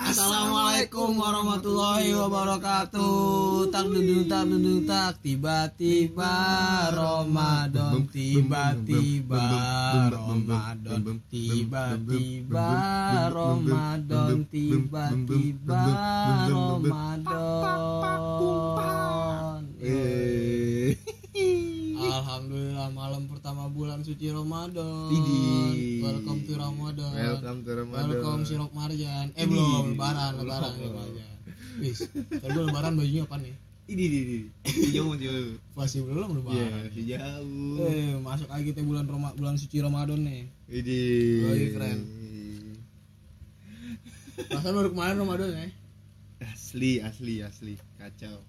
Assalamualaikum warahmatullahi wabarakatuh. Tak duduk tak duduk tak tiba-tiba Ramadan tiba-tiba Ramadan tiba-tiba Ramadan tiba-tiba Ramadan. Eh. Alhamdulillah malam pertama bulan suci Ramadan. Idi. Welcome to Ramadan. Welcome to Ramadan. Welcome sirop marjan. Eh Idi. belum lebaran, lebaran, lebaran. Wis, kalau lebaran bajunya apa nih? Ini ini ini. Jauh jauh. Masih belum Iya, lebaran. masih jauh. Eh, masuk lagi kita bulan Roma, bulan suci Ramadan nih. Ini. Oi, friend. Perasaan baru kemarin Ramadan ya. Asli, asli, asli. Kacau.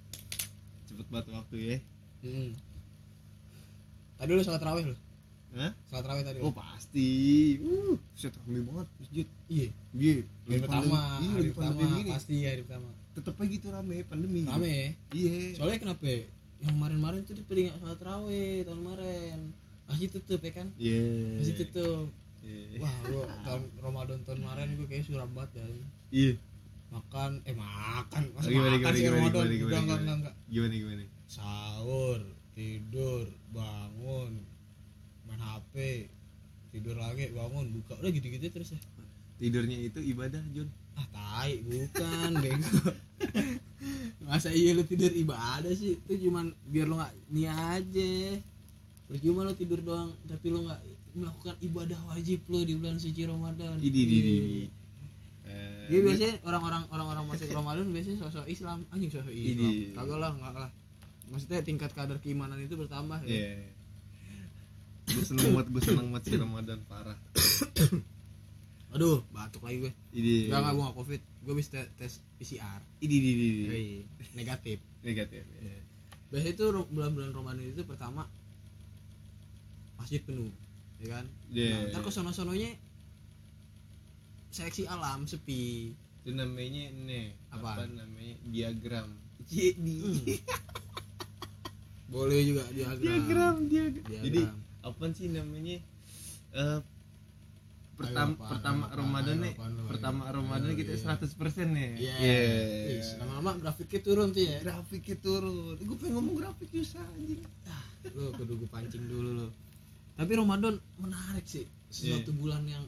Cepet banget waktu ya. Hmm. Tadi lu sholat raweh lu? Hah? Sholat raweh tadi. Oh pasti. Uh, set rame banget masjid. iya. Iya. Hari pertama, Iya, hari pertama pasti hari pertama. Tetep aja gitu rame pandemi. Rame ya. Iya. Soalnya kenapa? ya? Yang kemarin-kemarin tuh dia pada nggak sholat raweh tahun kemarin. Masih tutup ya kan? Iya. Masih tutup. Iya. Wah, gua tahun Ramadan tahun kemarin gua kayak suram banget kan. Iya. Makan, eh makan, masa Gimana, makan gimana, sih gimana, Ramadan? gimana, Udah gimana, enggak, gimana? enggak, enggak. Gimana gimana? Sahur, tidur, bangun, main HP, tidur lagi, bangun, buka, udah gitu-gitu terus ya. Tidurnya itu ibadah, John. Ah, tai, bukan, bego. Masa iya lu tidur ibadah sih? Itu cuman biar lu nggak nia aja. Percuma lu tidur doang, tapi lu nggak melakukan ibadah wajib lu di bulan suci Ramadan. Ini ini ini. Dia biasanya orang-orang orang-orang masuk Ramadan biasanya sosok Islam, anjing sosok Islam. Kagak lah, enggak lah. Maksudnya tingkat kadar keimanan itu bertambah ya. Iya. Gue seneng banget, gue seneng banget sih Ramadan parah. Aduh, batuk lagi gue. Ini. Enggak enggak gua enggak Covid. Gue bisa tes, tes PCR. Ini ini ini. negatif. Negatif. Iya. Biasanya itu bulan-bulan Ramadan itu pertama masjid penuh, ya kan? Iya. Nah, ntar ke sono-sononya seleksi alam sepi. Itu namanya nih Apa? apa namanya diagram. Hmm. Boleh juga diagram. diagram. Diagram. Jadi apa sih namanya? Eh pertama apaan, pertama Ramadan ayo, nih pertama ayo. Ramadan Ayo, kita iya. 100% nih Iya. Iya. Is, Lama-lama grafiknya turun tuh ya. grafiknya turun gue pengen ngomong grafik susah anjing Lu kudu gue pancing dulu lo. Tapi Ramadan menarik sih. Sesuatu Iya. bulan yang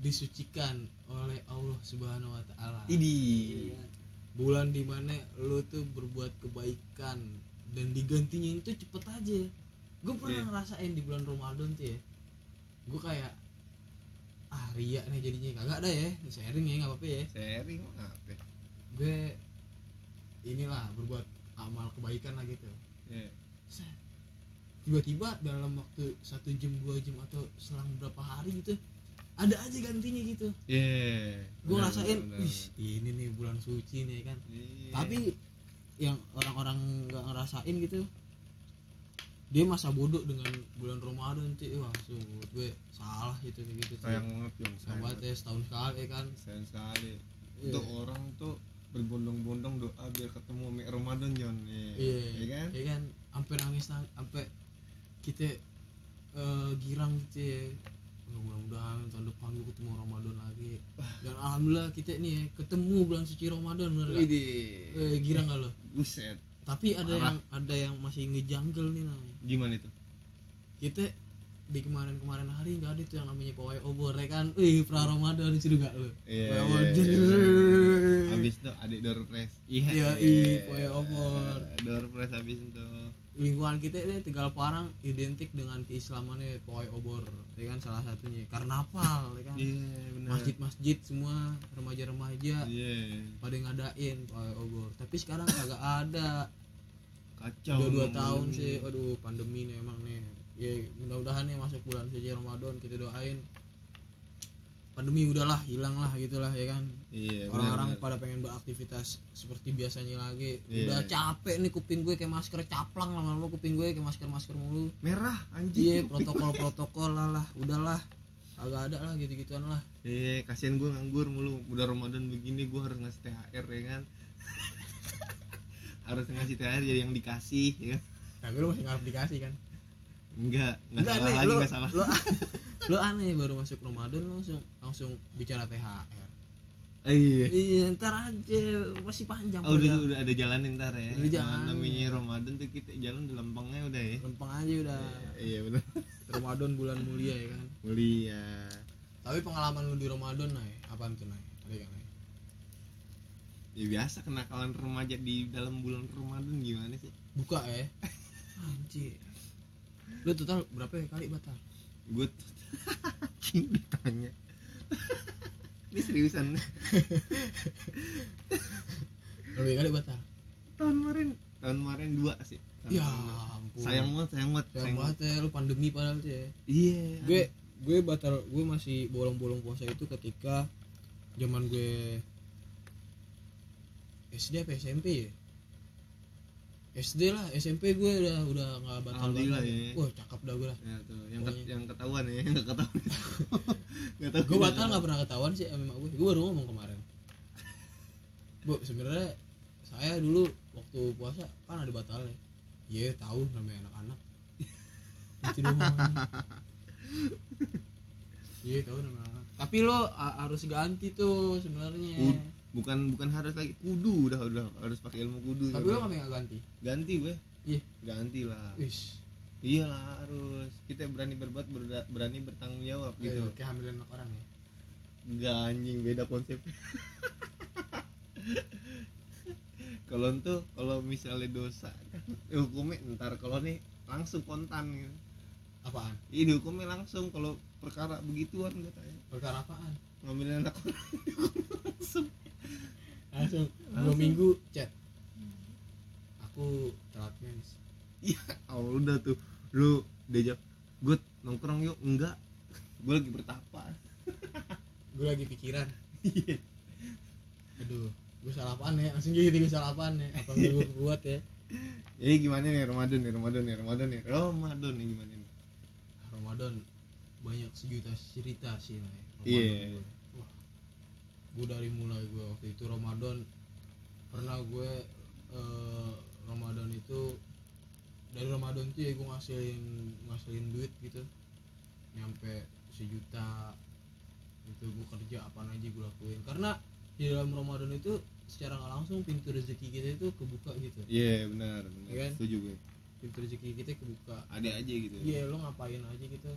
disucikan oleh Allah Subhanahu wa taala. ini Iya. Bulan di mana lu tuh berbuat kebaikan dan digantinya itu cepet aja. Gue pernah Iya. ngerasain di bulan Ramadan tuh ya. Gue kayak ah ria nih jadinya kagak ada ya sharing ya nggak apa-apa ya sharing apa gue inilah berbuat amal kebaikan lah gitu ya Set. tiba-tiba dalam waktu satu jam dua jam atau selang berapa hari gitu ada aja gantinya gitu Iya. gue ngerasain ini nih bulan suci nih kan Iya. tapi yang orang-orang nggak ngerasain gitu. Dia masa bodoh dengan bulan Ramadan cuy wah sungguh gue salah gitu gitu sayang banget yang sayang banget. ya setahun sekali kan. Sayang sekali. Iya. untuk orang tuh berbondong-bondong doa biar ketemu Mek Ramadan John iya. Iya Iya kan? iya kan? Sampai nangis nang sampai kita eh, girang gitu ya Ya, mudah-mudahan tahun depan gue ketemu Ramadan lagi. Dan alhamdulillah kita nih ya, ketemu bulan suci Ramadan bener gak? Eh, girang gak lo buset. Tapi ada Parah. yang ada yang masih ngejangkel nih namanya. Gimana itu? Kita di kemarin-kemarin hari nggak ada tuh yang namanya pawai obor ya kan? Wih pra Ramadan itu gak lo Iya, iya, iya. habis itu adik door press iya Iya, iya, pawai obor. door press habis itu lingkungan kita ini Tegal Parang identik dengan keislamannya pawai obor ya kan salah satunya. Karnaval ya kan. Iya benar. Masjid-masjid semua remaja-remaja iya. pada ngadain pawai obor. Tapi sekarang kagak ada. Kacau udah dua tahun sih aduh pandemi nih emang nih. Ya mudah-mudahan nih masuk bulan suci Ramadan kita doain pandemi udahlah hilang lah gitulah ya kan? Iya orang-orang pada pengen beraktivitas seperti biasanya lagi. Iya. udah capek nih kuping gue kayak masker caplang lama-lama kuping gue kayak masker masker mulu. Merah iya anjing. Protokol protokol lah lah. Udahlah agak ada lah gitu gituan lah. Iya kasihan gue nganggur mulu. Udah Ramadan begini gue harus ngasih THR ya kan? Harus ngasih THR jadi yang dikasih ya kan? Tapi lu masih ngarep dikasih kan? Enggak enggak Enggak, salah nih, lagi enggak salah. lu, lu aneh baru masuk Ramadan langsung langsung bicara THR Eh, iya iya ntar aja masih panjang Oh, udah, udah ada jalan ntar ya. Udah jalan. Nah, namanya Ramadan tuh kita jalan di lempengnya udah ya. lempeng aja udah Iya benar. Ramadan bulan mulia ya kan Mulia. tapi pengalaman lu di Ramadan nay apaan tuh nay ada kan nay Ya biasa kenakalan remaja di dalam bulan Ramadan gimana sih? buka ya anjir lu total berapa ya kali batal Gue King ditanya. Ini seriusan. berapa kali batal tahun kemarin tahun kemarin dua sih. Tahun ya ampun Sayang banget, sayang banget. sayang banget ya lu pandemi padahal sih ya Iya. gue gue batal gue masih bolong-bolong puasa itu ketika zaman gue SD apa SMP ya SD lah SMP gue udah udah nggak batal Alhamdulillah banget ya. wah cakep dah gue lah. Ya tuh, yang Pokoknya. yang ketahuan ya, yang ketahuan. Enggak tahu. gue batal nggak pernah ketahuan sih sama emak gue. Gue baru ngomong kemarin. Bu sebenarnya saya dulu waktu puasa kan ada batalnya. Iya tahu namanya anak-anak. Itu doang. Iya tahu namanya anak tapi lo harus ganti tuh sebenarnya bukan bukan harus lagi kudu udah udah harus pakai ilmu kudu tapi coba. lo nggak pengen ganti? Ganti gue iya. Ganti lah. Iya lah harus. Kita berani berbuat berda- berani bertanggung jawab gitu gitu. kayak hamilin anak orang ya. Enggak anjing beda konsep. Kalau tuh kalau misalnya dosa kan hukumnya ntar kalau nih langsung kontan gitu. apaan? Ini hukumnya langsung. Kalau perkara begituan katanya perkara apaan? Ngambil anak orang. Langsung. Langsung. Dua minggu chat. Aku telat mens Iya, oh, udah tuh. Lu diajak gue nongkrong yuk. Enggak. Gue lagi bertapa gue lagi pikiran. Iya. aduh gue salah apaan ya? Langsung gitu gue salah apaan ya? Apa gue buat ya? Jadi gimana nih Ramadan nih? Ramadan nih Ramadan nih? Ramadan nih gimana nih? Ramadan banyak sejuta cerita sih lah ya Iya. gue. wah. Gue dari mulai gue waktu itu Ramadan pernah gue eh, Ramadan itu dari Ramadan tuh ya gue ngasilin ngasilin duit gitu. Nyampe sejuta itu gue kerja apa aja gue lakuin. Karena di dalam Ramadan itu secara nggak langsung pintu rezeki kita itu kebuka gitu. Iya benar benar. Iya kan? setuju gue pintu rezeki kita kebuka. Ada aja gitu. Iya lo ngapain aja gitu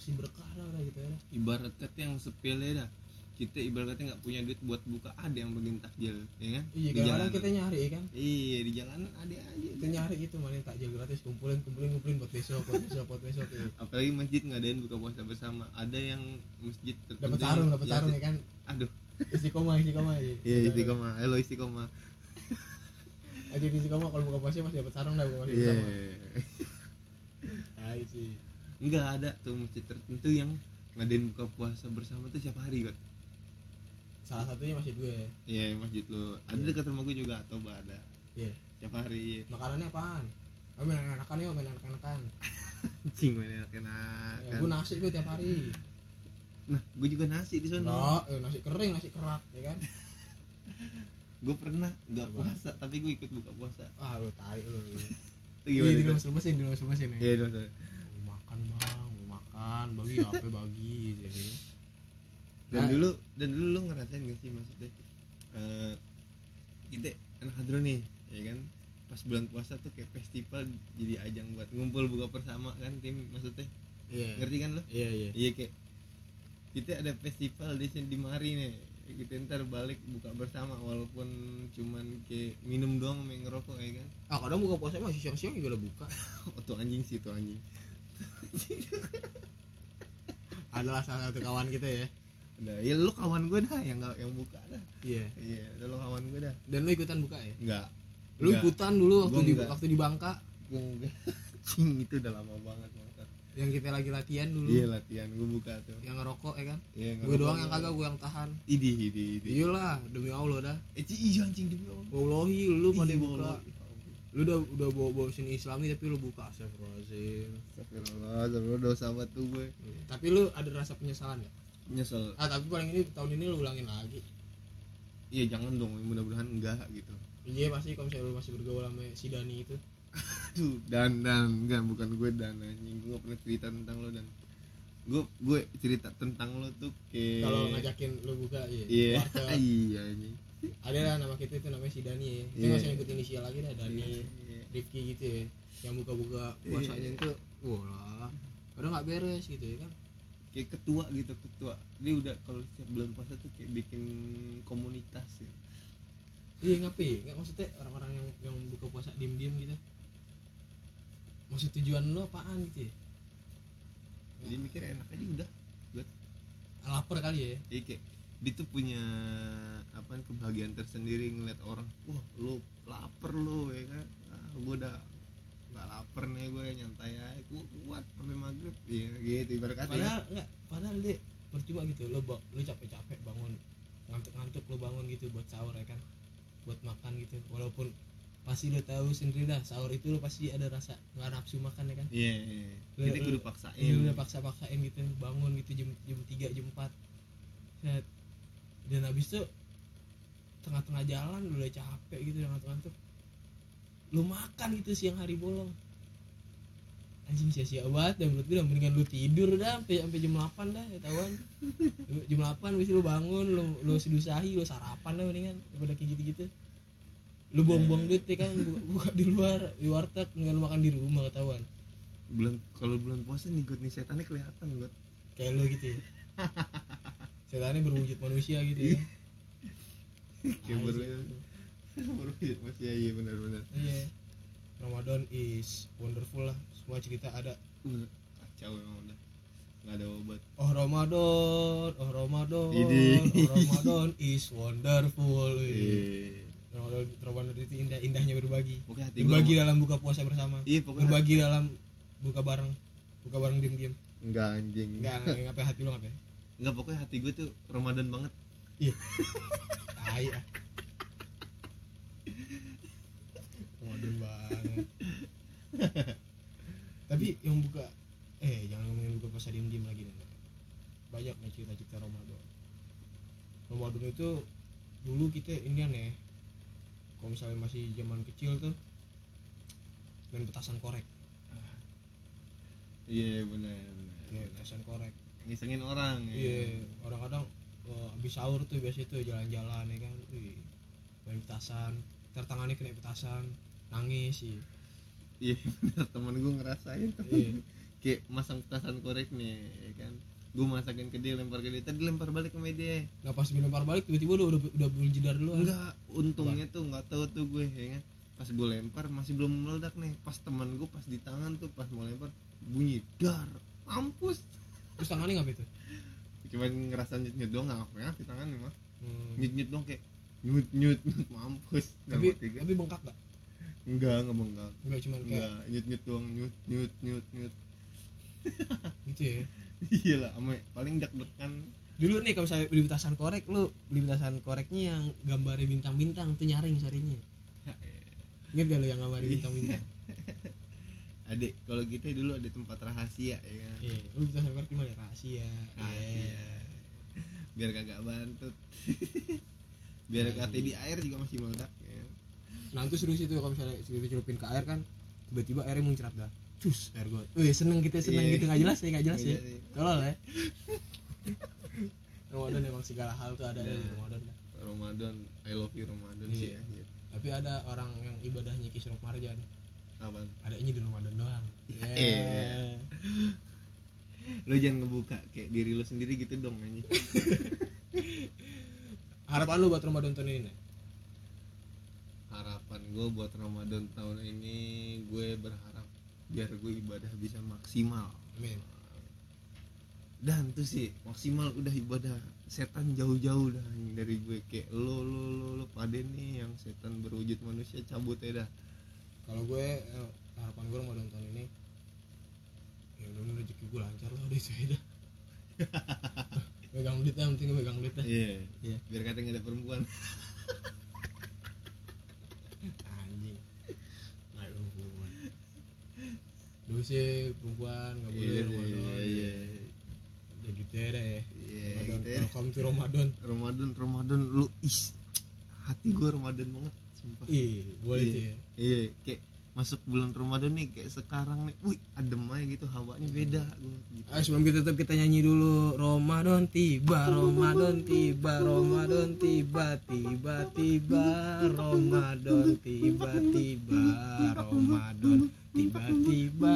pasti berkah lah gitu ya. Ibarat kata yang sepele dah. Kita ibarat kata nggak punya duit buat buka ada yang bagian takjil ya kan? Iya Di jalanan. kita nyari ya kan? Iya di jalanan ada aja. Kita nyari gitu mana takjil gratis kumpulin kumpulin kumpulin buat besok buat besok buat besok ya. apalagi masjid ngadain buka puasa bersama. Ada yang masjid dapat sarung dapat ya, sarung ya kan? Aduh. Istiqomah istiqomah aja iya istiqomah. Halo istiqomah. Aja istiqomah kalau buka puasa masih dapat sarung dah buka puasa iya bersama. ah sih enggak ada tuh masjid tertentu yang ngadain buka puasa bersama tuh siapa hari kan salah satunya masih gue. Iya masjid lo ada dekat rumah gue juga atau ada. Iya. Tiap hari. Makanannya apaan? Oh, main anak-anakan yuk, main anak-anakan cing enak enak ya, gue nasi gue tiap hari. Nah gue juga nasi di sana. Nah, eh, nasi kering, nasi kerak, ya kan? gue pernah nggak puasa tapi gue ikut buka puasa. Ah, lu tai lu. itu Iya, gimana di tuh? rumah mesin, di rumah mesin ya. iya dong dong. Mau makan bang, mau makan, bagi apa bagi, jadi. dan Nah. dulu dan dulu lu ngerasain gak sih maksudnya eh kita anak hadro nih ya kan pas bulan puasa tuh kayak festival jadi ajang buat ngumpul buka bersama kan tim maksudnya Iya. ngerti kan lo Iya, iya. iya kayak kita ada festival di sini di mari nih kita ntar balik buka bersama walaupun cuman kayak minum doang yang ngerokok ya kan Ah, kadang buka puasa masih siang-siang juga udah buka. oh, tuh anjing sih tuh anjing Adalah salah satu kawan kita ya. udah ya lu kawan gue dah yang nggak yang buka dah Iya. iya lu kawan gue dah Dan lu ikutan buka ya? enggak Lu ikutan dulu waktu Gua di enggak. waktu di Bangka gue enggak itu udah lama banget banget yang kita lagi latihan dulu. iya latihan gue buka tuh Yang ngerokok ya kan? iya Gue doang yang kagak, gue yang tahan. idi idi idi Iyalah, demi Allah dah. eh iya anjing demi Allah Wallahi lu pada buka. Lu udah udah bawa bawa sini Islami tapi lu buka. Astagfirullahaladzim. Astagfirullah, astagfirullah dosa banget tuh gue. Tapi lu ada rasa penyesalan ya? nyesel. Ah tapi paling ini tahun ini lu ulangin lagi. iya jangan dong. Mudah-mudahan enggak gitu. Iya pasti kalau misalnya lu masih bergaul sama si Dani itu. Aduh, dan dan. Enggak bukan gue dan anjing. Gue gak pernah cerita tentang lo dan. Gue gue cerita tentang lo tuh kayak kalau ngajakin lu buka iya. Iya. Iya ini ada lah nama kita itu namanya si Dani ya kita Iya. nggak usah nyebut inisial lagi dah Dani Iya. Rifki gitu ya yang buka-buka puasanya Iya. itu wah kadang nggak beres gitu ya kan kayak ketua gitu ketua dia udah kalau setiap bulan puasa tuh kayak bikin komunitas ya. iya ngapain nggak maksudnya orang-orang yang yang buka puasa diem-diem gitu maksud tujuan lo apaan gitu ya jadi mikir enak aja udah buat lapar kali ya Jadi kayak dia tuh punya apa kebahagiaan tersendiri ngeliat orang wah lu lapar lu ya kan. Ah, gue udah nggak lapar nih gue nyantai aja. Gue kuat sampai maghrib. Ya gitu ibarat kata ya. padahal enggak padahal deh percuma gitu lo lo capek-capek bangun ngantuk-ngantuk lo bangun gitu buat sahur ya kan. Buat makan gitu walaupun pasti lo tahu sendiri dah sahur itu lo pasti ada rasa nggak nafsu makan ya kan. Iya. Lu- kita lu- kudu ini paksain. udah paksa-paksain gitu bangun gitu jam jam tiga jam empat. Dan habis itu tengah-tengah jalan lu udah capek gitu udah ngantuk-ngantuk lu makan gitu siang hari bolong. Anjing sia-sia banget dan menurut gue udah mendingan lu tidur dah sampai sampai jam 8 dah ya tahuan Lu- jam 8 habis itu lu bangun lu lu seduh sahi lu sarapan dah mendingan daripada kayak gitu-gitu. Lu buang-buang duit ya kan buka, di luar di warteg nggak lu makan di rumah ketahuan bulan kalau bulan puasa nih gue nih setannya kelihatan gue kayak lo gitu ya setannya berwujud manusia gitu ya kayak Ah, gitu. masih ya iya benar-benar iya Ramadan is wonderful lah semua cerita ada kacau emang udah nggak ada obat oh Ramadan oh Ramadan oh Ramadan is wonderful iya Ramadan Ramadan itu indah indahnya berbagi hati berbagi dalam buka puasa bersama iya berbagi dalam buka bareng buka bareng diem diem enggak anjing enggak ngapain hati lo ngapain enggak pokoknya hati gue tuh Ramadan banget. Iya. Ah Ramadan banget. Tapi yang buka eh jangan ngomongin buka puasa diem diem lagi nih. Banyak nih cerita cerita Ramadan. Ramadan itu dulu kita ini aneh. Kalau misalnya masih zaman kecil tuh main petasan korek. Iya benar benar ya, petasan korek ngisengin orang ya. iya kadang-kadang oh, habis sahur tuh biasa tuh jalan-jalan ya kan. Wih, main petasan tertangannya kena petasan nangis sih iya benar temen gue ngerasain tuh. Iya. Kayak masang petasan korek nih ya kan. Gue masakin ke dia lempar ke dia. Tadi lempar balik ke media nah pas dilempar balik tiba-tiba udah udah, udah berjedar dulu enggak untungnya tuh nggak tahu tuh gue ya kan. Pas gue lempar masih belum meledak nih. Pas teman gue pas di tangan tuh pas mau lempar bunyi dar mampus terus tangannya nggak itu? Cuma ngerasa nyut nyut doang nggak apa di tangan mah. Hmm. nyut nyut dong kayak nyut nyut mampus. Tapi tapi bengkak gak enggak enggak bengkak. Enggak cuman kayak enggak nyut nyut doang nyut nyut nyut nyut. Gitu ya? Iya lah paling deg degan dulu nih kalau saya beli petasan korek lu beli petasan koreknya yang gambarnya bintang-bintang tuh nyaring sarinya inget gak lu yang gambarnya bintang-bintang adik kalau kita dulu ada tempat rahasia ya kan iya lu petasan korek gimana rahasia rahasia Iya. biar kagak bantut biar kata di air juga masih meledak ya. nah itu seru sih tuh kalau misalnya kita celupin ke air kan tiba-tiba airnya muncrat dah cus air gue wih seneng kita seneng Iya. gitu nggak jelas ya nggak jelas ya iya. tolol ya Ramadan emang segala hal tuh ada Iya. di Ramadan dah. Ramadan I love you Ramadan sih Iya. anjir. tapi ada orang yang ibadahnya kisruh marjan Apaan? adanya di Ramadan doang. Iya. yeah. lu jangan ngebuka kayak diri lu sendiri gitu dong anjing. Harapan lu buat Ramadan tahun ini? Harapan gue buat Ramadan tahun ini gue berharap biar gue ibadah bisa maksimal. Amin. Dan tuh sih maksimal udah ibadah setan jauh-jauh dah dari gue kayak lo lo lo lo pada nih yang setan berwujud manusia cabut ya dah kalau gue eh, harapan gue Ramadan tahun ini ya udah udah rezeki gue lancar lah udah itu aja. Megang duit lah yang penting megang duit lah. Iya Iya. biar kata nggak ada perempuan. Anjing. Nggak ada perempuan. Dulu sih perempuan nggak boleh iya Ramadan. iya udah gitu ya dah ya iya Ramadan. gitu ya. welcome to Ramadan. Ramadan Ramadan lu is hati gue Ramadan banget sumpah ih boleh Iya. ya iya kayak masuk bulan Ramadan nih kayak sekarang nih wih adem aja gitu hawanya beda gitu. Ah, sebelum kita tutup kita nyanyi dulu Ramadan tiba Ramadan tiba Ramadan tiba tiba tiba Ramadan tiba tiba Ramadan tiba tiba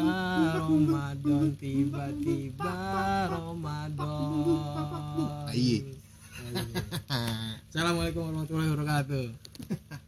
Ramadan tiba tiba Ramadan Aye. Assalamualaikum warahmatullahi wabarakatuh